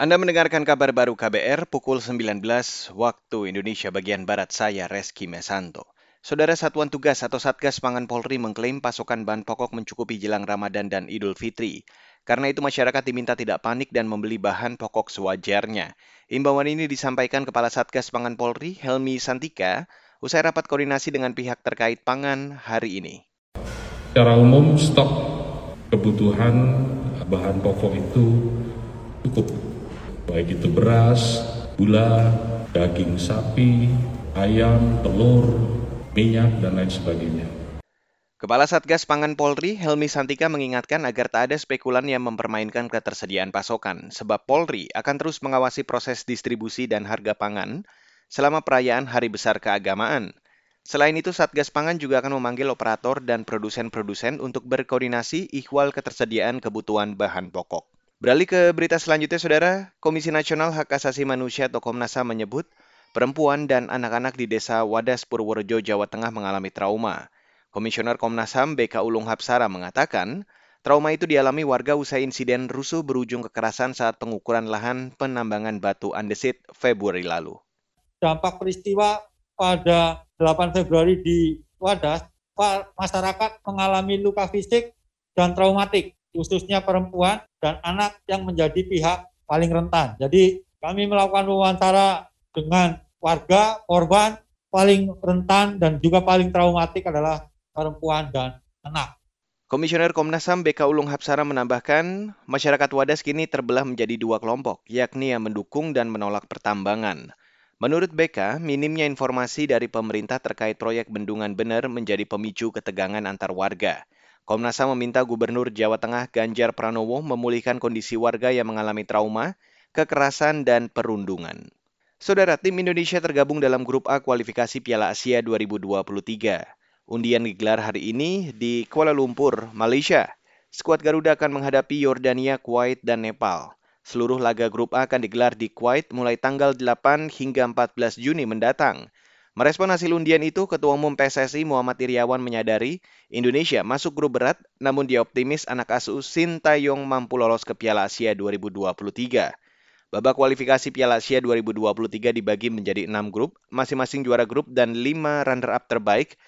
Anda mendengarkan kabar baru KBR pukul 19 waktu Indonesia bagian Barat saya Reski Mesanto. Saudara Satuan Tugas atau Satgas Pangan Polri mengklaim pasokan bahan pokok mencukupi jelang Ramadan dan Idul Fitri. Karena itu masyarakat diminta tidak panik dan membeli bahan pokok sewajarnya. Imbauan ini disampaikan Kepala Satgas Pangan Polri Helmi Santika usai rapat koordinasi dengan pihak terkait pangan hari ini. Secara umum stok kebutuhan bahan pokok itu cukup baik itu beras, gula, daging sapi, ayam, telur, minyak, dan lain sebagainya. Kepala Satgas Pangan Polri, Helmi Santika mengingatkan agar tak ada spekulan yang mempermainkan ketersediaan pasokan, sebab Polri akan terus mengawasi proses distribusi dan harga pangan selama perayaan Hari Besar Keagamaan. Selain itu, Satgas Pangan juga akan memanggil operator dan produsen-produsen untuk berkoordinasi ikhwal ketersediaan kebutuhan bahan pokok. Beralih ke berita selanjutnya, Saudara. Komisi Nasional Hak Asasi Manusia atau Komnas HAM menyebut perempuan dan anak-anak di desa Wadas Purworejo, Jawa Tengah mengalami trauma. Komisioner Komnas HAM BK Ulung Hapsara mengatakan, trauma itu dialami warga usai insiden rusuh berujung kekerasan saat pengukuran lahan penambangan batu andesit Februari lalu. Dampak peristiwa pada 8 Februari di Wadas, masyarakat mengalami luka fisik dan traumatik khususnya perempuan dan anak yang menjadi pihak paling rentan. Jadi kami melakukan wawancara dengan warga korban paling rentan dan juga paling traumatik adalah perempuan dan anak. Komisioner Komnas HAM BK Ulung Hapsara menambahkan, masyarakat Wadas kini terbelah menjadi dua kelompok, yakni yang mendukung dan menolak pertambangan. Menurut BK, minimnya informasi dari pemerintah terkait proyek bendungan benar menjadi pemicu ketegangan antar warga. Komnas HAM meminta Gubernur Jawa Tengah Ganjar Pranowo memulihkan kondisi warga yang mengalami trauma, kekerasan, dan perundungan. Saudara, tim Indonesia tergabung dalam grup A kualifikasi Piala Asia 2023. Undian digelar hari ini di Kuala Lumpur, Malaysia. Skuad Garuda akan menghadapi Yordania, Kuwait, dan Nepal. Seluruh laga grup A akan digelar di Kuwait mulai tanggal 8 hingga 14 Juni mendatang. Merespon hasil undian itu, Ketua Umum PSSI Muhammad Iriawan menyadari Indonesia masuk grup berat, namun dia optimis anak asuh Sintayong mampu lolos ke Piala Asia 2023. Babak kualifikasi Piala Asia 2023 dibagi menjadi enam grup, masing-masing juara grup dan lima runner-up terbaik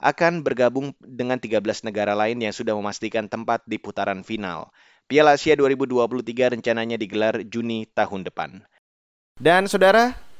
akan bergabung dengan 13 negara lain yang sudah memastikan tempat di putaran final. Piala Asia 2023 rencananya digelar Juni tahun depan. Dan saudara,